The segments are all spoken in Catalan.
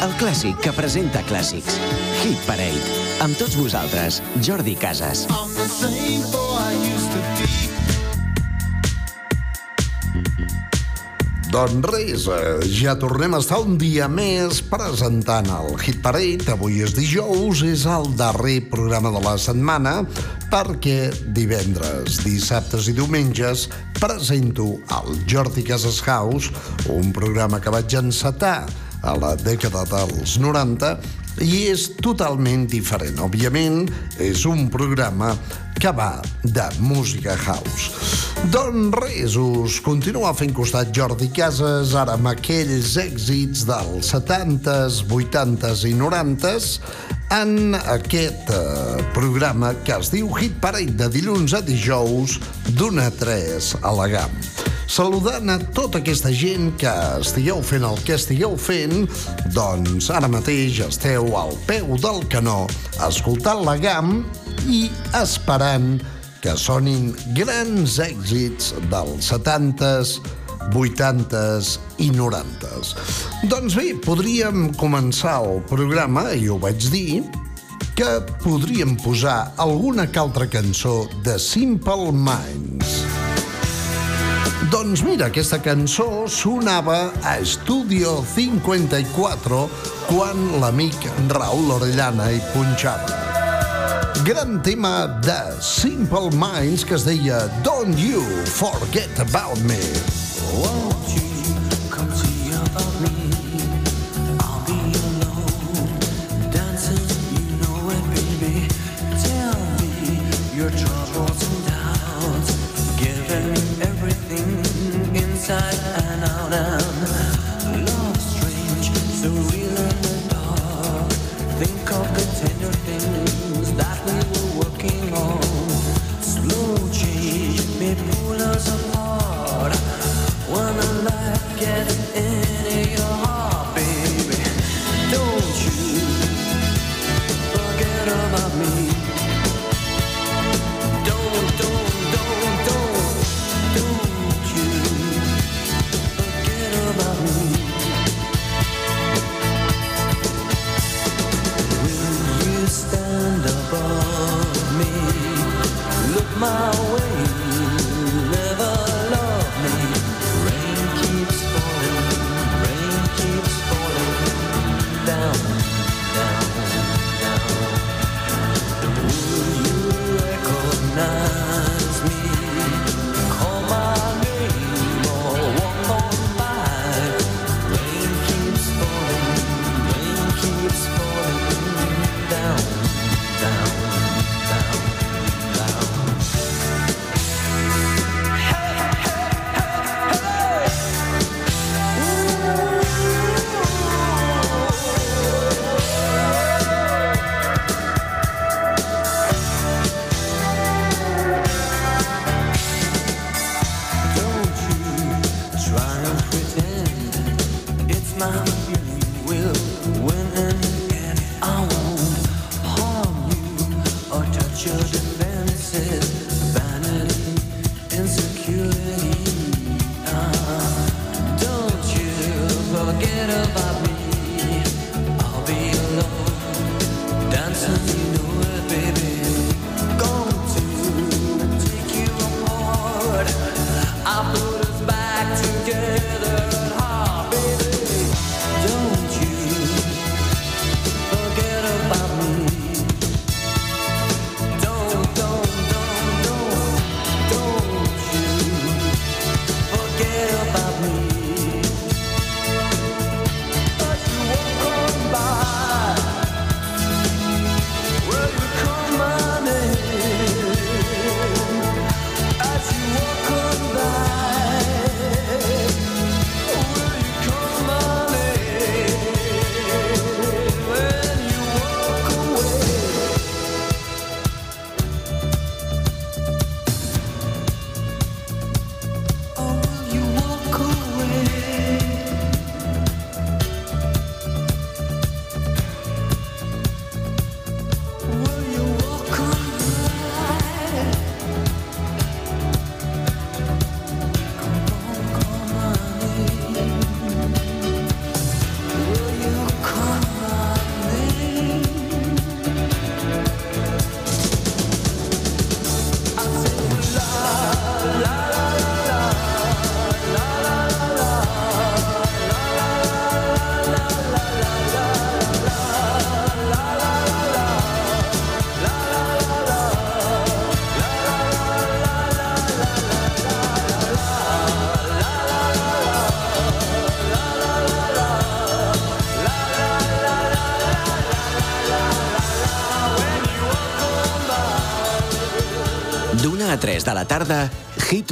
El clàssic que presenta clàssics. Hit Parade. Amb tots vosaltres, Jordi Casas. Doncs res, eh, ja tornem a estar un dia més presentant el Hit Parade. Avui és dijous, és el darrer programa de la setmana perquè divendres, dissabtes i diumenges presento el Jordi Casas House, un programa que vaig encetar a la dècada dels 90 i és totalment diferent. Òbviament, és un programa que va de música house. Doncs res, us continua fent costat Jordi Casas, ara amb aquells èxits dels 70s, 80s i 90s, en aquest eh, programa que es diu Hit Parade de dilluns a dijous d'una a 3 a la GAM saludant a tota aquesta gent que estigueu fent el que estigueu fent, doncs ara mateix esteu al peu del canó, escoltant la GAM i esperant que sonin grans èxits dels 70s, 80s i 90s. Doncs bé, podríem començar el programa, i ho vaig dir, que podríem posar alguna que altra cançó de Simple Minds. Doncs mira, aquesta cançó sonava a Studio 54 quan l'amic Raúl Orellana hi punxava. Gran tema de Simple Minds que es deia Don't You Forget About Me. Won't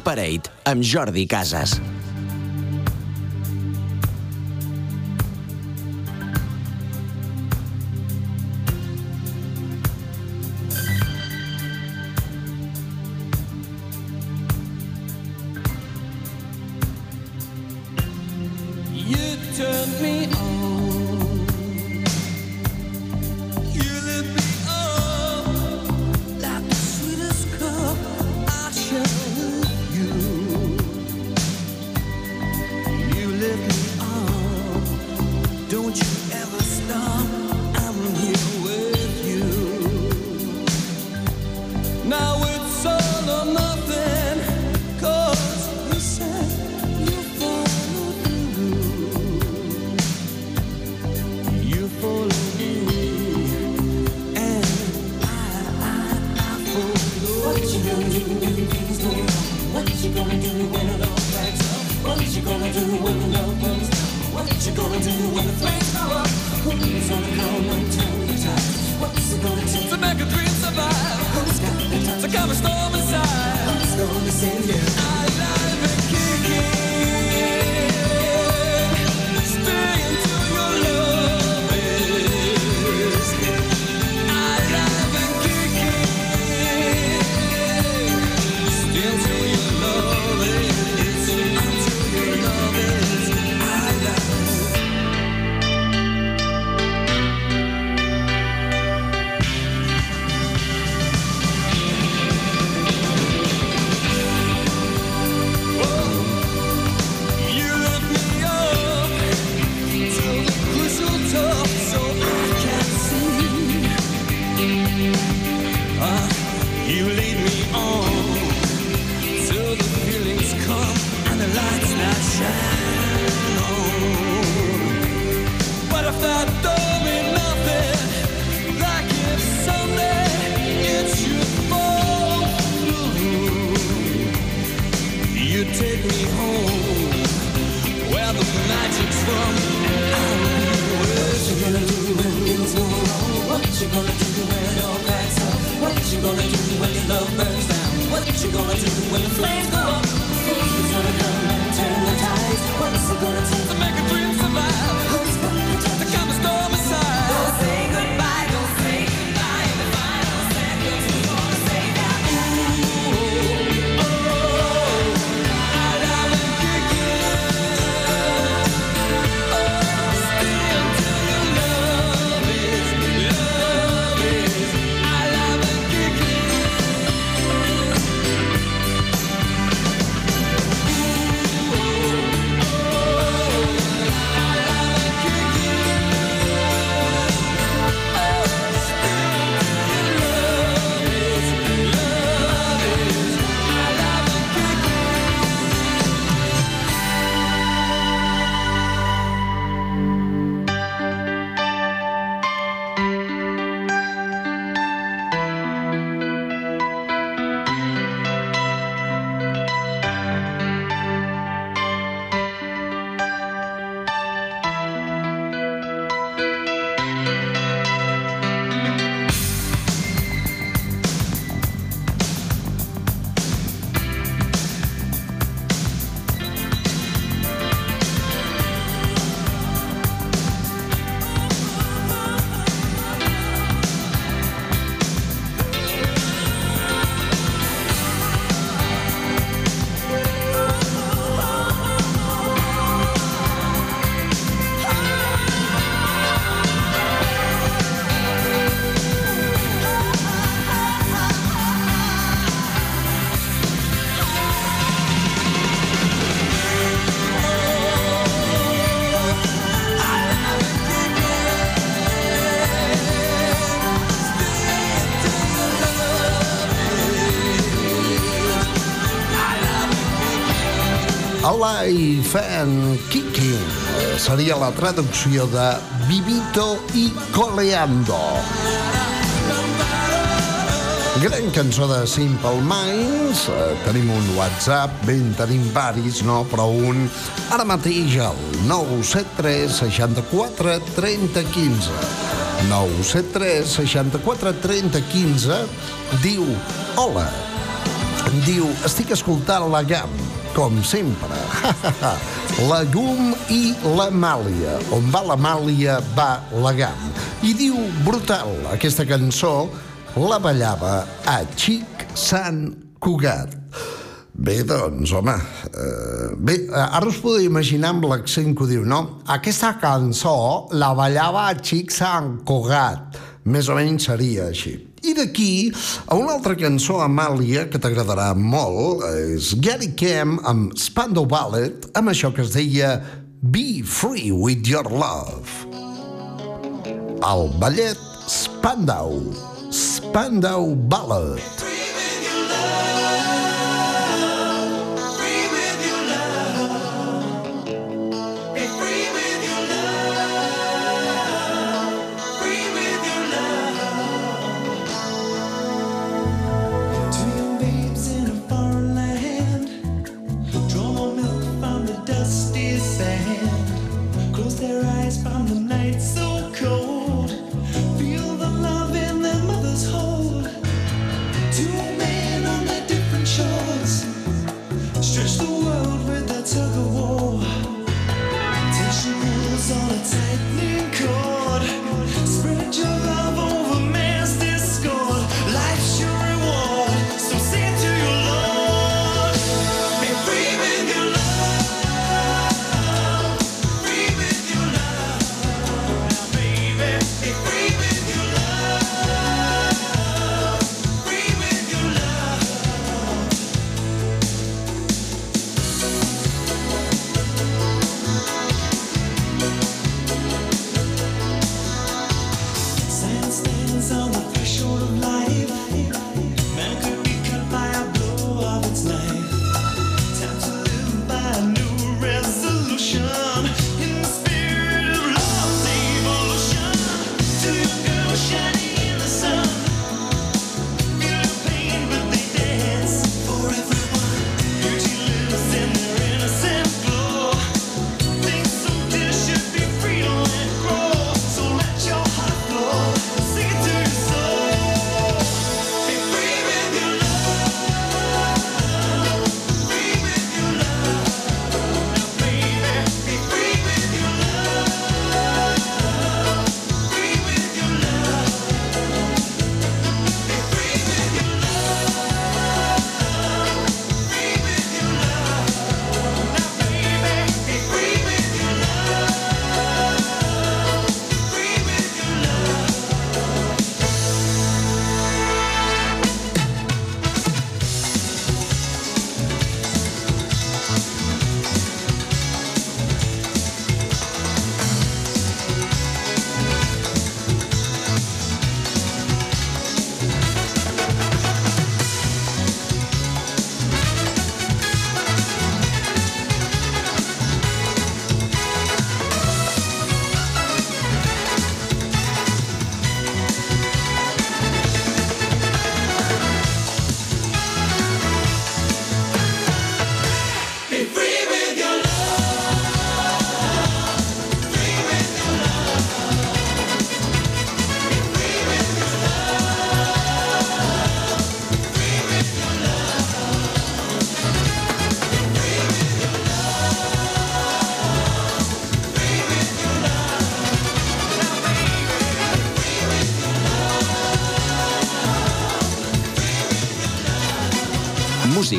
Parade amb Jordi Casas. take me home where the magic's from. What you gonna do when things go wrong? What you gonna do when it all backs up? What you gonna do when your love burns down? What you gonna do when the flames go up? Who's gonna come and turn the tides? What's it gonna do? Fan Kicking. Seria la traducció de Vivito i Coleando. Gran cançó de Simple Minds. Eh, tenim un WhatsApp, ben tenim varis, no? Però un ara mateix el 973 64 30 15. 973 64 30 15 diu Hola, diu, estic escoltant la GAM com sempre. la llum i la màlia. On va la màlia, va la gam. I diu brutal aquesta cançó la ballava a Xic Sant Cugat. Bé, doncs, home, eh, bé, eh, ara us podeu imaginar amb l'accent que ho diu, no? Aquesta cançó la ballava a Xic Sant Cugat. Més o menys seria així. I d'aquí a una altra cançó, Amàlia, que t'agradarà molt, és Gary Kemp amb Spandau Ballet, amb això que es deia Be Free With Your Love. El ballet Spandau, Spandau Ballet. Be Free with your love.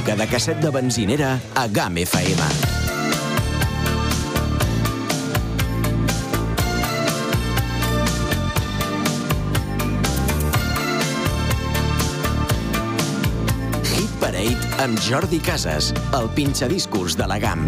música de casset de benzinera a GAM FM. Hit Parade amb Jordi Casas, el pinxadiscurs de la GAM.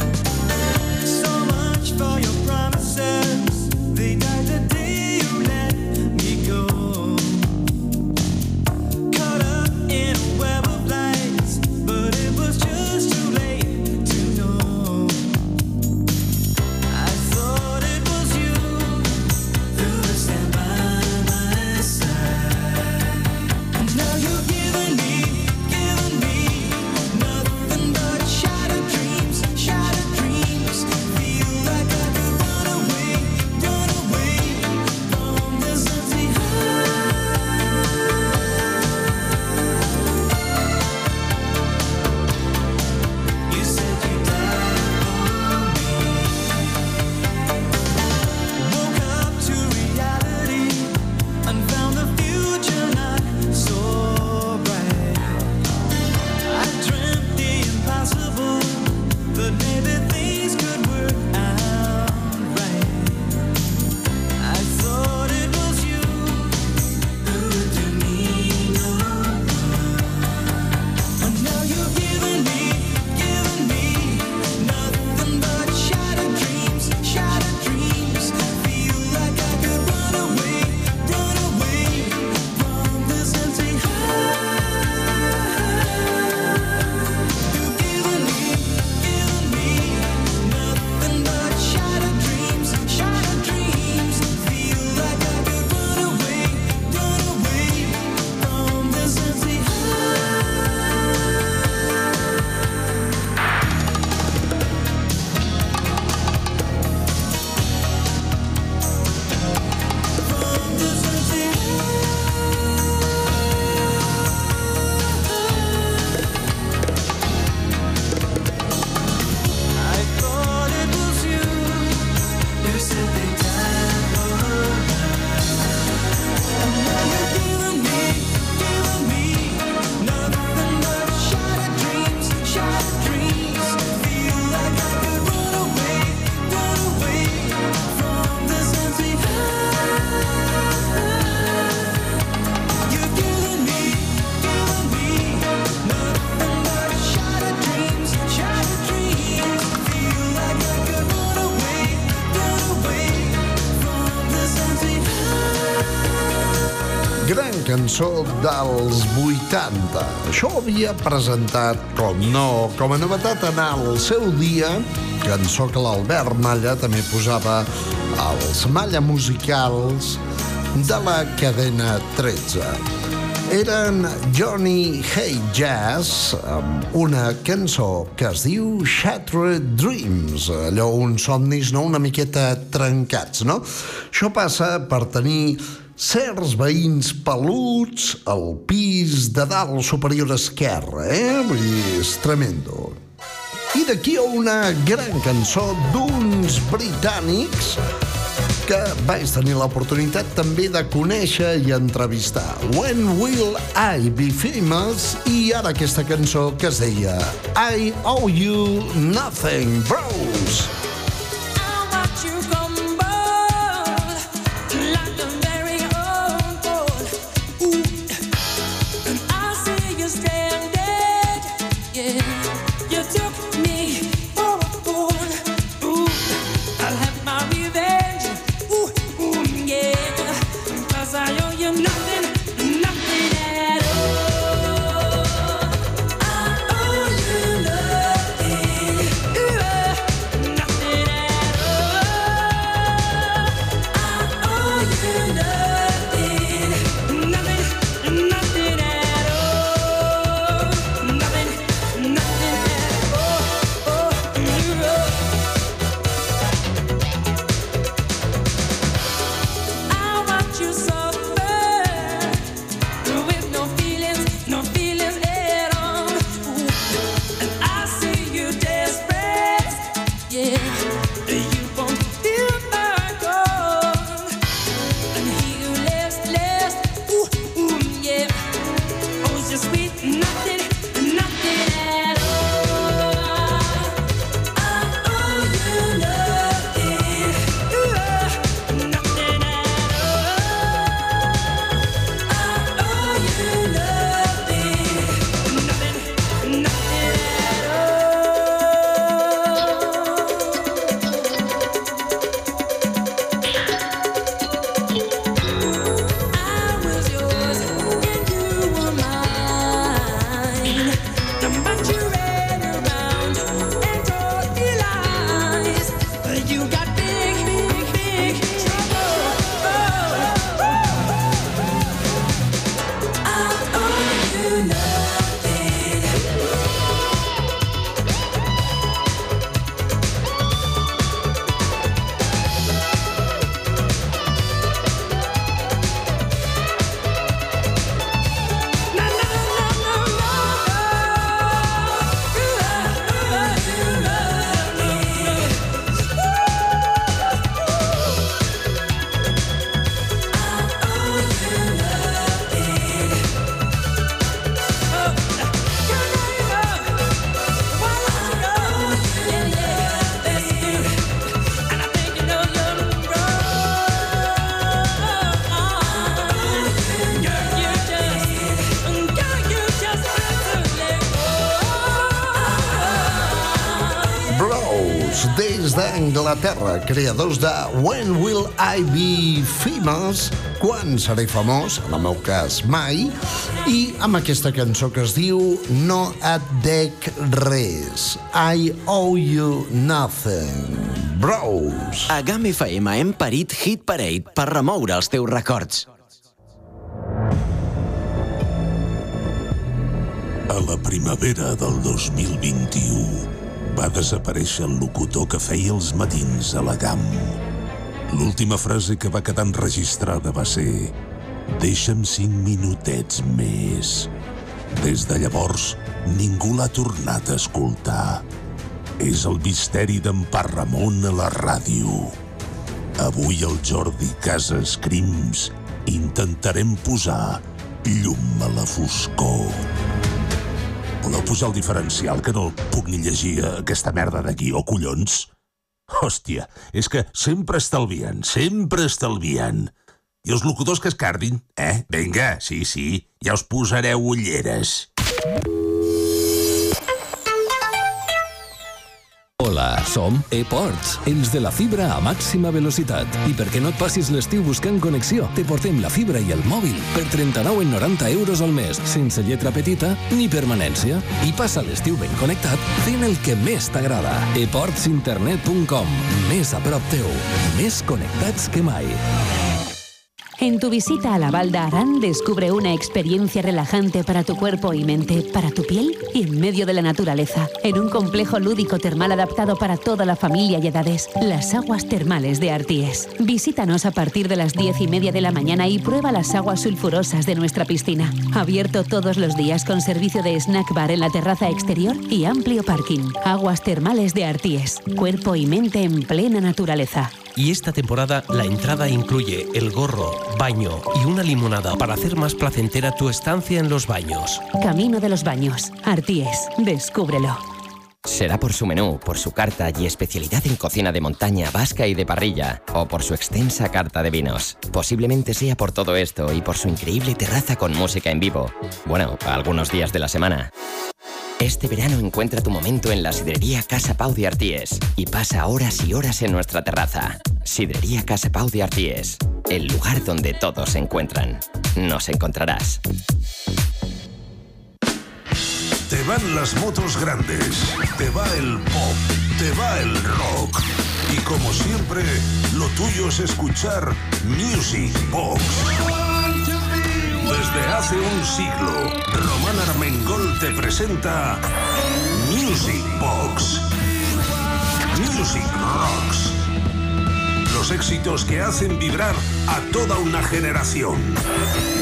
Cançó dels 80. Això ho havia presentat, com no, com a novetat en el seu dia, cançó que l'Albert Malla també posava als Malla Musicals de la cadena 13 eren Johnny Hey Jazz amb una cançó que es diu Shattered Dreams, allò uns somnis no una miqueta trencats, no? Això passa per tenir certs veïns peluts al pis de dalt superior esquerre, eh? Vull dir, és tremendo. I d'aquí a una gran cançó d'uns britànics que vaig tenir l'oportunitat també de conèixer i entrevistar. When Will I Be Famous? I ara aquesta cançó que es deia I Owe You Nothing, Bros. I d'Anglaterra, creadors de When Will I Be Famous? Quan seré famós? En el meu cas, mai. I amb aquesta cançó que es diu No et dec res. I owe you nothing. Bros. A GAM FM hem parit Hit Parade per remoure els teus records. A la primavera del 2021 va desaparèixer el locutor que feia els matins a la GAM. L'última frase que va quedar enregistrada va ser «Deixa'm cinc minutets més». Des de llavors, ningú l'ha tornat a escoltar. És el misteri d'en Parramon a la ràdio. Avui el Jordi Casas Crims intentarem posar llum a la foscor. Voleu posar el diferencial, que no puc ni llegir aquesta merda d'aquí, o collons? Hòstia, és que sempre estalvien, sempre estalvien. I els locutors que es cardin, eh? Vinga, sí, sí, ja us posareu ulleres. Hola, som ePorts, els de la fibra a màxima velocitat. I perquè no et passis l'estiu buscant connexió, te portem la fibra i el mòbil per 39,90 euros al mes, sense lletra petita ni permanència. I passa l'estiu ben connectat fent el que més t'agrada. eportsinternet.com, més a prop teu, més connectats que mai. En tu visita a la Val Arán descubre una experiencia relajante para tu cuerpo y mente, para tu piel y en medio de la naturaleza, en un complejo lúdico termal adaptado para toda la familia y edades, las aguas termales de Arties. Visítanos a partir de las diez y media de la mañana y prueba las aguas sulfurosas de nuestra piscina. Abierto todos los días con servicio de snack bar en la terraza exterior y amplio parking. Aguas termales de Arties, cuerpo y mente en plena naturaleza. Y esta temporada la entrada incluye el gorro, baño y una limonada para hacer más placentera tu estancia en los baños. Camino de los Baños. Arties, descúbrelo. Será por su menú, por su carta y especialidad en cocina de montaña, vasca y de parrilla, o por su extensa carta de vinos. Posiblemente sea por todo esto y por su increíble terraza con música en vivo. Bueno, algunos días de la semana. Este verano encuentra tu momento en la sidrería Casa Pau de Arties y pasa horas y horas en nuestra terraza. Sidrería Casa Pau de Arties, el lugar donde todos se encuentran. Nos encontrarás. Te van las motos grandes, te va el pop, te va el rock. Y como siempre, lo tuyo es escuchar Music Box. Desde hace un siglo, Román Armengol te presenta Music Box. Music Rocks. Los éxitos que hacen vibrar a toda una generación.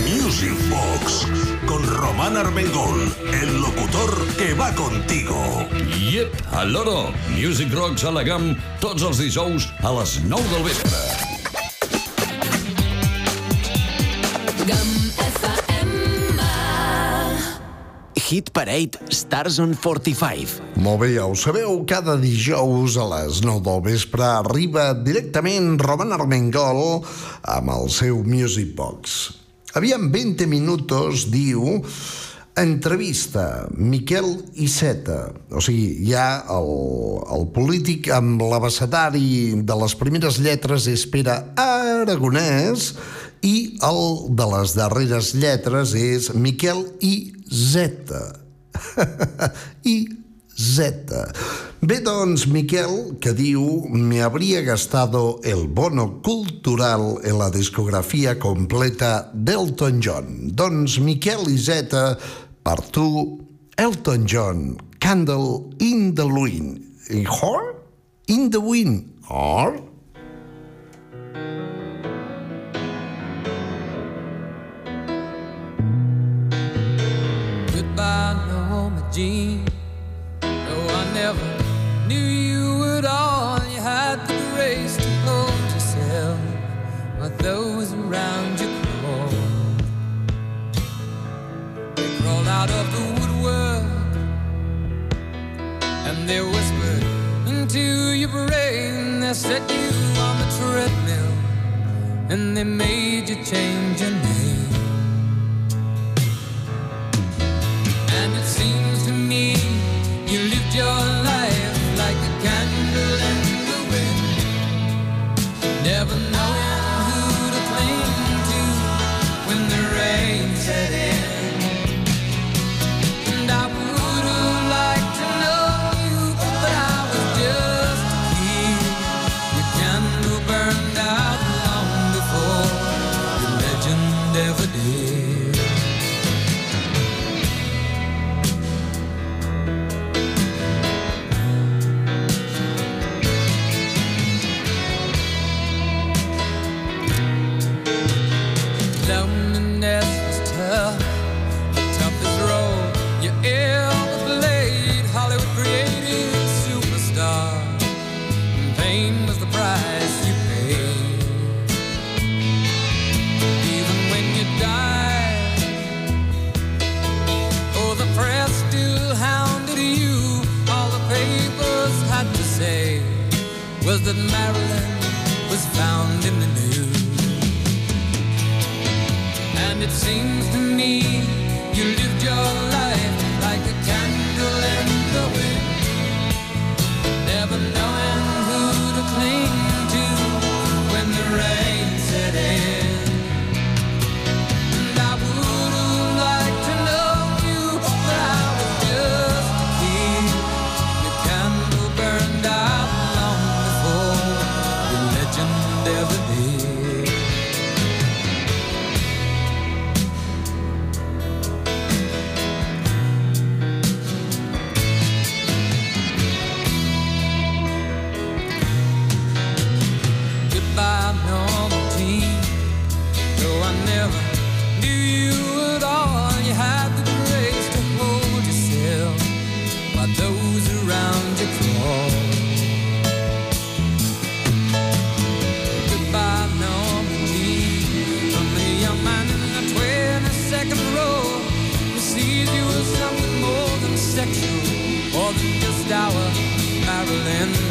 Music Box. Con Román Armengol, el locutor que va contigo. Yep, al loro. Music Rocks a la GAM tots els dijous a les 9 del vespre. Hit Parade Stars on 45. Molt bé, ja ho sabeu, cada dijous a les 9 del vespre arriba directament Roman Armengol amb el seu Music Box. Aviam 20 minutos, diu, entrevista Miquel Iceta. O sigui, ja el, el polític amb l'abecedari de les primeres lletres és Pere Aragonès i el de les darreres lletres és Miquel I Z. I Z. Bé, doncs, Miquel, que diu me habría gastado el bono cultural en la discografia completa d'Elton John. Doncs, Miquel i Z, per tu, Elton John, Candle in the Wind. I Hor? In the Wind. Or? Goodbye, Jean. No, I never knew you at all. You had the grace to hold yourself while those around you crawled. They crawled out of the woodwork and they whispered into your brain. They set you on the treadmill and they made you change your name. never did.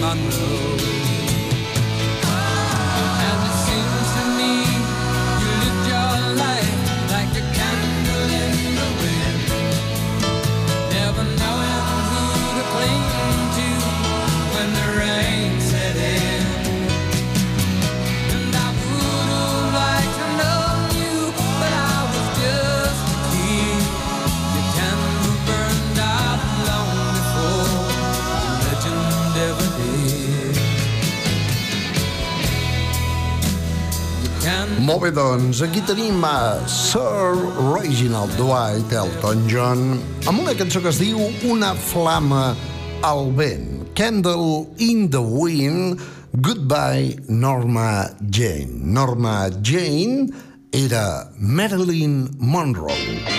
Marilyn Monroe. Doncs, aquí tenim a Sir Reginald Dwight Elton John amb una cançó que es diu Una flama al vent. Candle in the Wind, Goodbye Norma Jane. Norma Jane era Marilyn Monroe.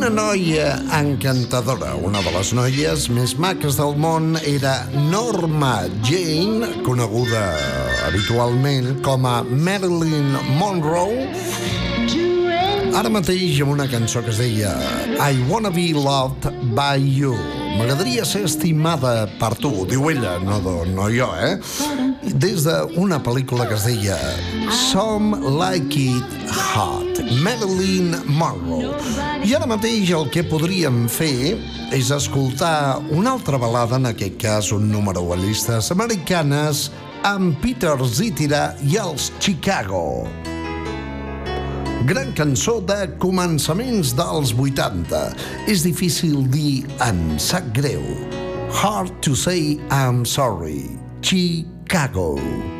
Una noia encantadora, una de les noies més maques del món, era Norma Jane, coneguda habitualment com a Marilyn Monroe, ara mateix amb una cançó que es deia I Wanna Be Loved by You. M'agradaria ser estimada per tu, diu ella, no, no jo, eh? Des d'una pel·lícula que es deia Some Like It Hot, Marilyn Monroe. I ara mateix el que podríem fer és escoltar una altra balada, en aquest cas un número a llistes americanes, amb Peter Zitira i els Chicago. Gran cançó de començaments dels 80. És difícil dir em sap greu. Hard to say I'm sorry. Chicago. Everybody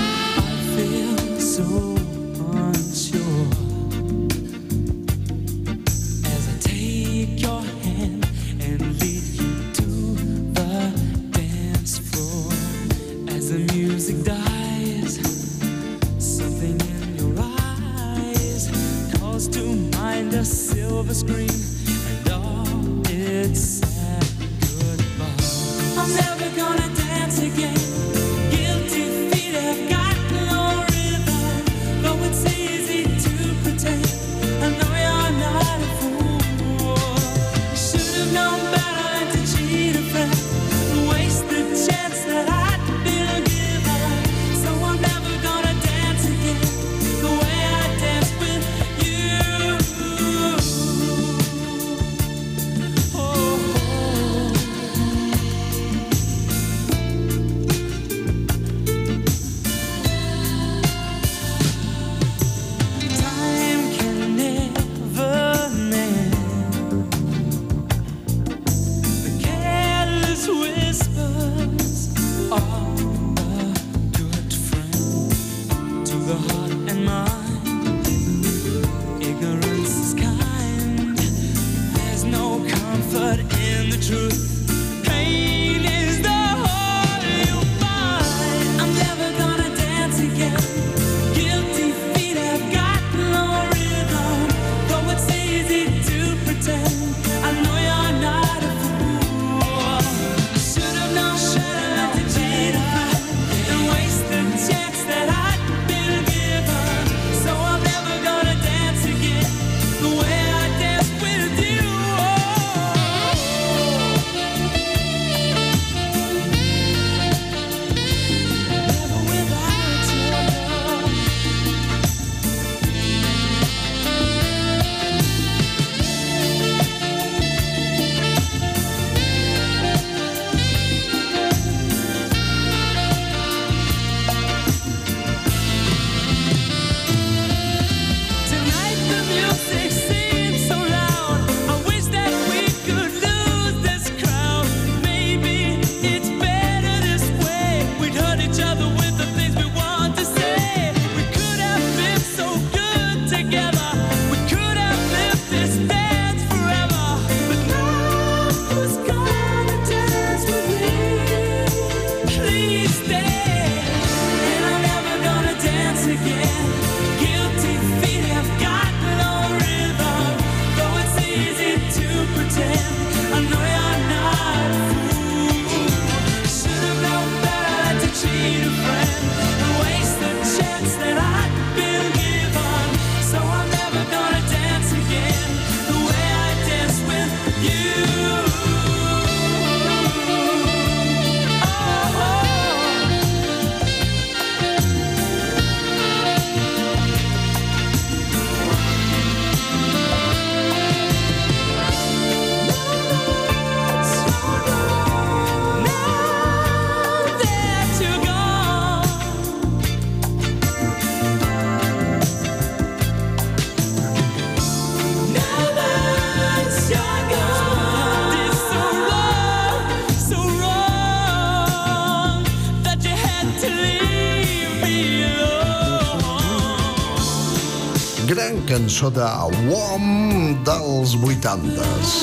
cançó de WOM dels 80s.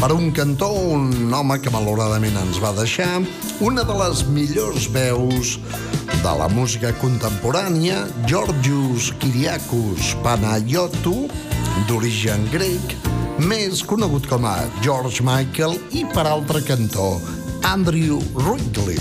Per un cantó, un home que malauradament ens va deixar, una de les millors veus de la música contemporània, Georgios Kyriakos Panayotu, d'origen grec, més conegut com a George Michael i, per altre cantó, Andrew Ridley.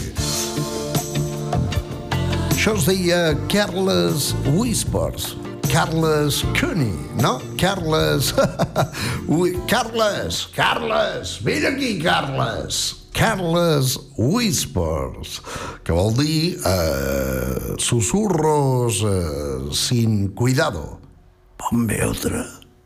Això es deia Careless Whispers, Carles Cuny, no? Carles. Ui, Carles, Carles, vine aquí, Carles. Carles Whispers, que vol dir eh, susurros eh, sin cuidado. Ponme otra,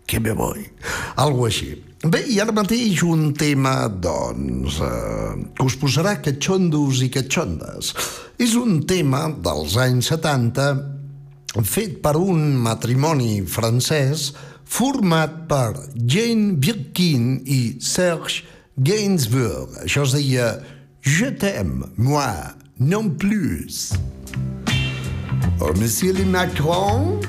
que me voy. Algo així. Bé, i ara mateix un tema, doncs, eh, que us posarà catxondos i catxondes. És un tema dels anys 70 fet per un matrimoni francès format per Jane Birkin i Serge Gainsbourg. Això es deia Je t'aime, moi, non plus. Oh, monsieur le Macron,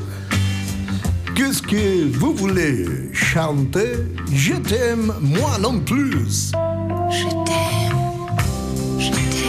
qu'est-ce que vous voulez chanter? Je t'aime, moi non plus. Je t'aime, je t'aime.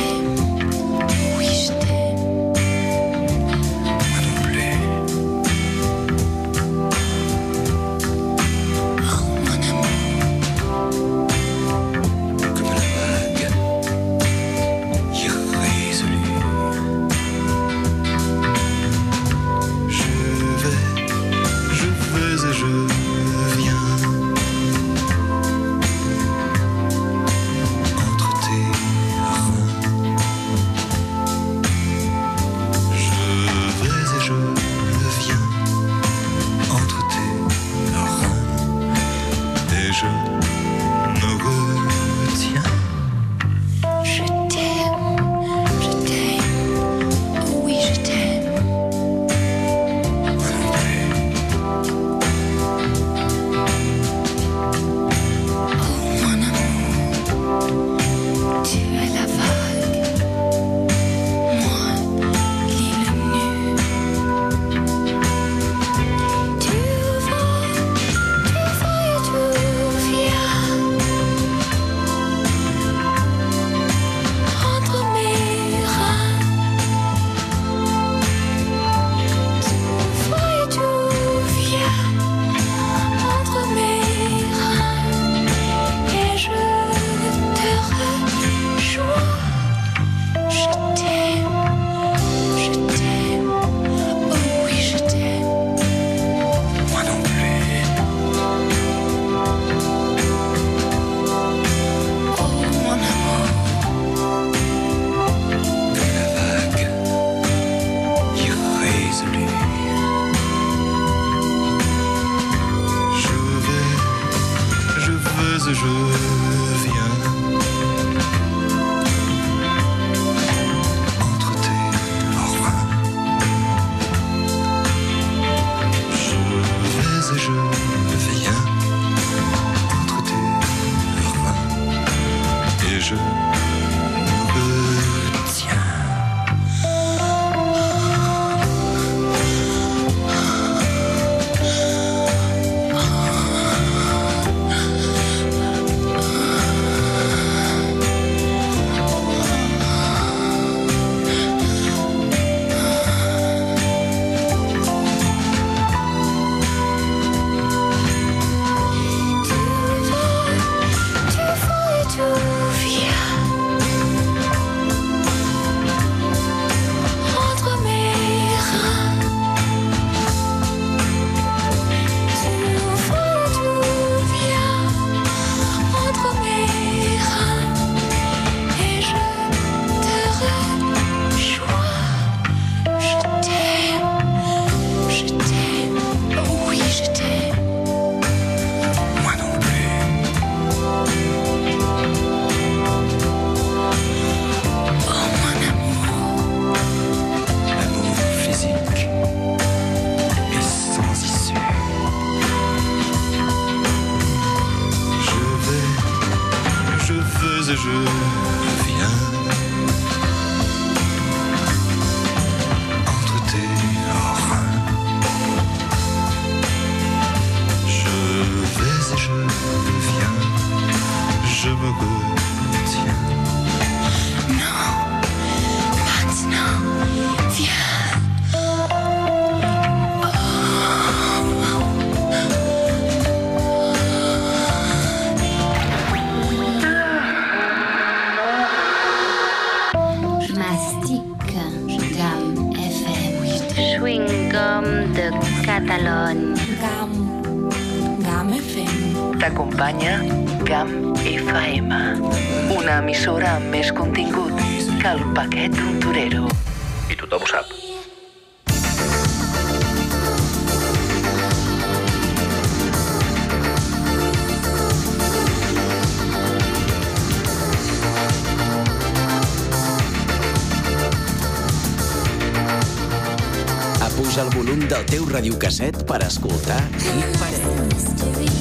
reviens. T'acompanya GAM FM. Una emissora amb més contingut que el paquet d'un torero. I tothom ho sap. Apuja el volum del teu radiocasset per escoltar Hit Parade.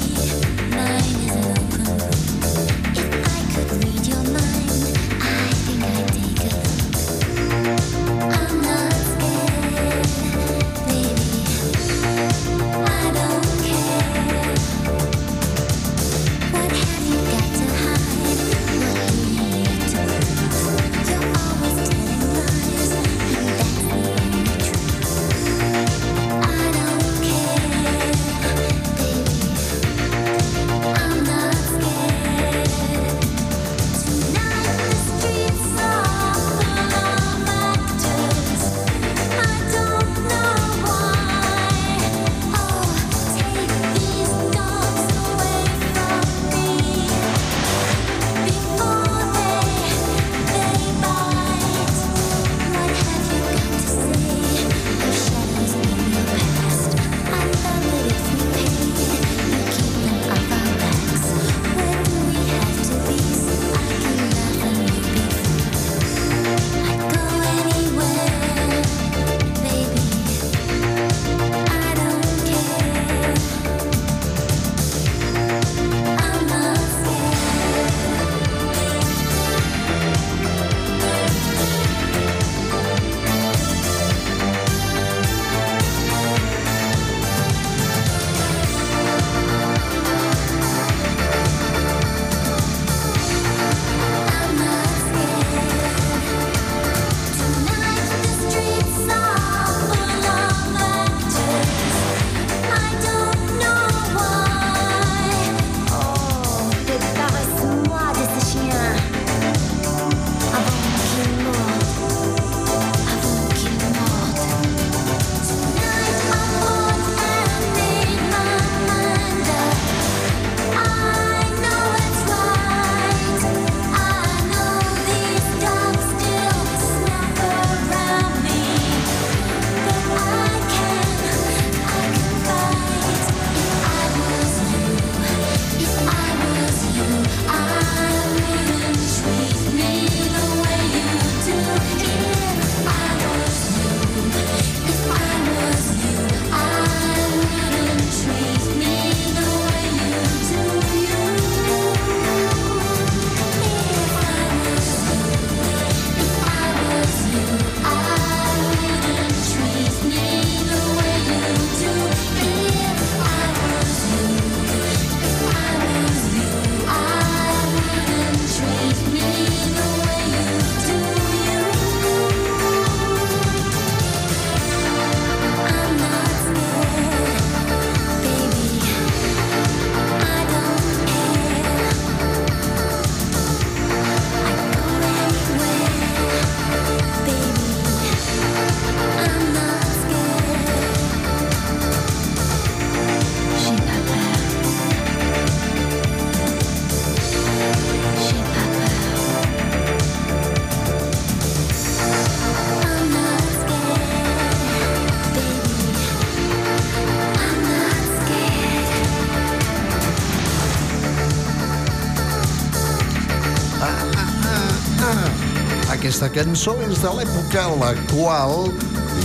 Aquesta cançó és de l'època en la qual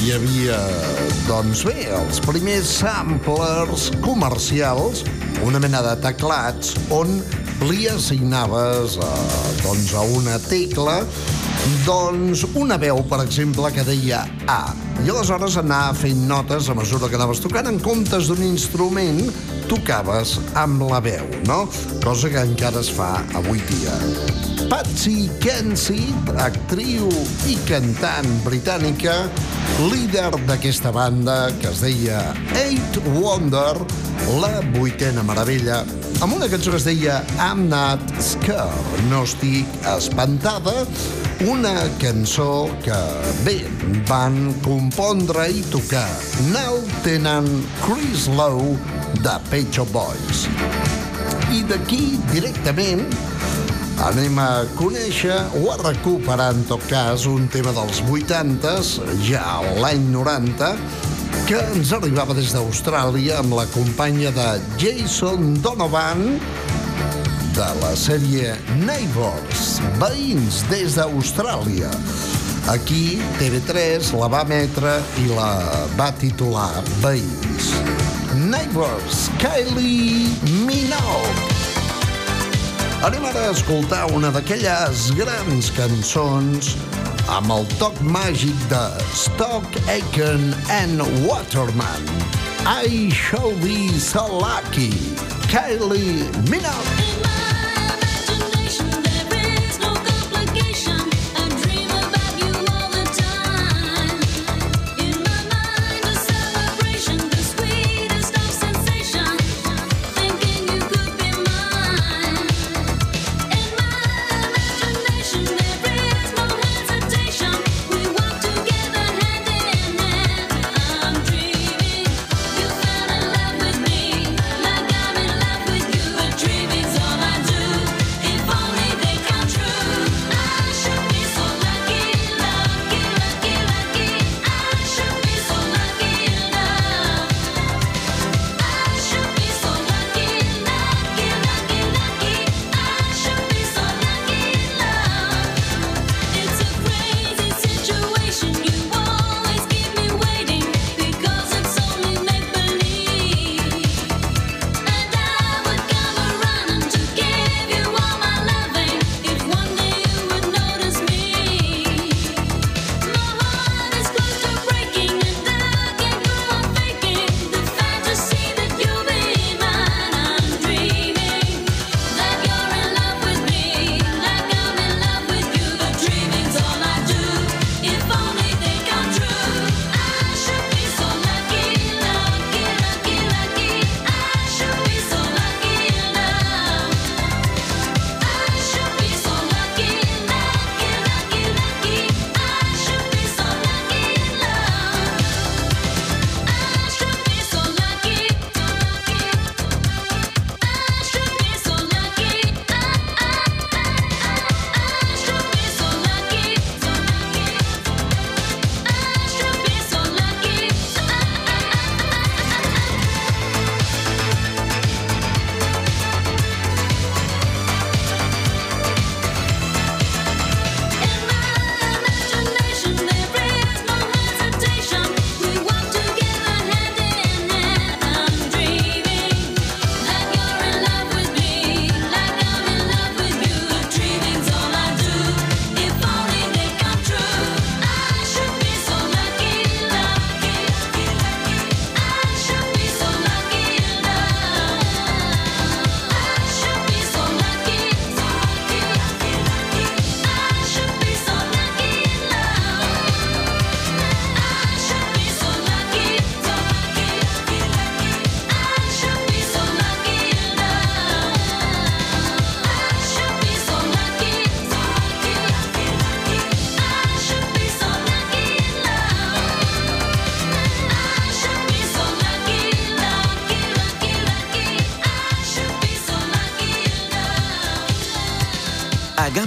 hi havia, doncs bé, els primers samplers comercials, una mena de teclats on li assignaves eh, doncs a una tecla doncs una veu, per exemple, que deia A. I aleshores anava fent notes a mesura que anaves tocant en comptes d'un instrument tocaves amb la veu, no? Cosa que encara es fa avui dia. Patsy Kensit, actriu i cantant britànica, líder d'aquesta banda que es deia Eight Wonder, la vuitena meravella, amb una cançó que es deia I'm Not Scared, no estic espantada, una cançó que, bé, van compondre i tocar. Nell Tennant, Chris Lowe, de Pet Shop Boys. I d'aquí, directament, anem a conèixer o a recuperar, en tot cas, un tema dels 80s, ja l'any 90, que ens arribava des d'Austràlia amb la companya de Jason Donovan, de la sèrie Neighbors, veïns des d'Austràlia. Aquí TV3 la va emetre i la va titular Veïns. Neighbors, Kylie Minogue. Anem ara a escoltar una d'aquelles grans cançons amb el toc màgic de Stock Aitken and Waterman. I shall be so lucky. Kylie Minogue.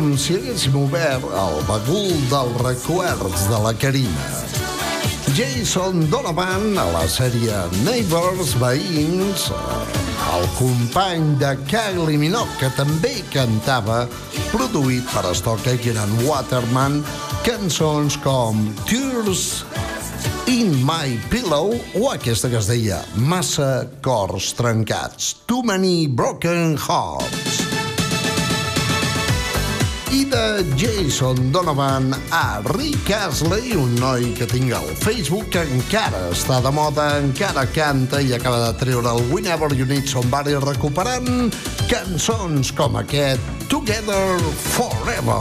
Com si haguéssim obert el bagul dels recuerds de la Carina. Jason Donovan a la sèrie Neighbors, Veïns, el company de Kylie Minogue, que també cantava, produït per Stockage and Waterman, cançons com Tears In My Pillow o aquesta que es deia Massa cors trencats, Too Many Broken Hearts. I de Jason Donovan a Rick Astley, un noi que tinc al Facebook que encara està de moda, encara canta i acaba de treure el Whenever You Need Somebody recuperant cançons com aquest Together Forever.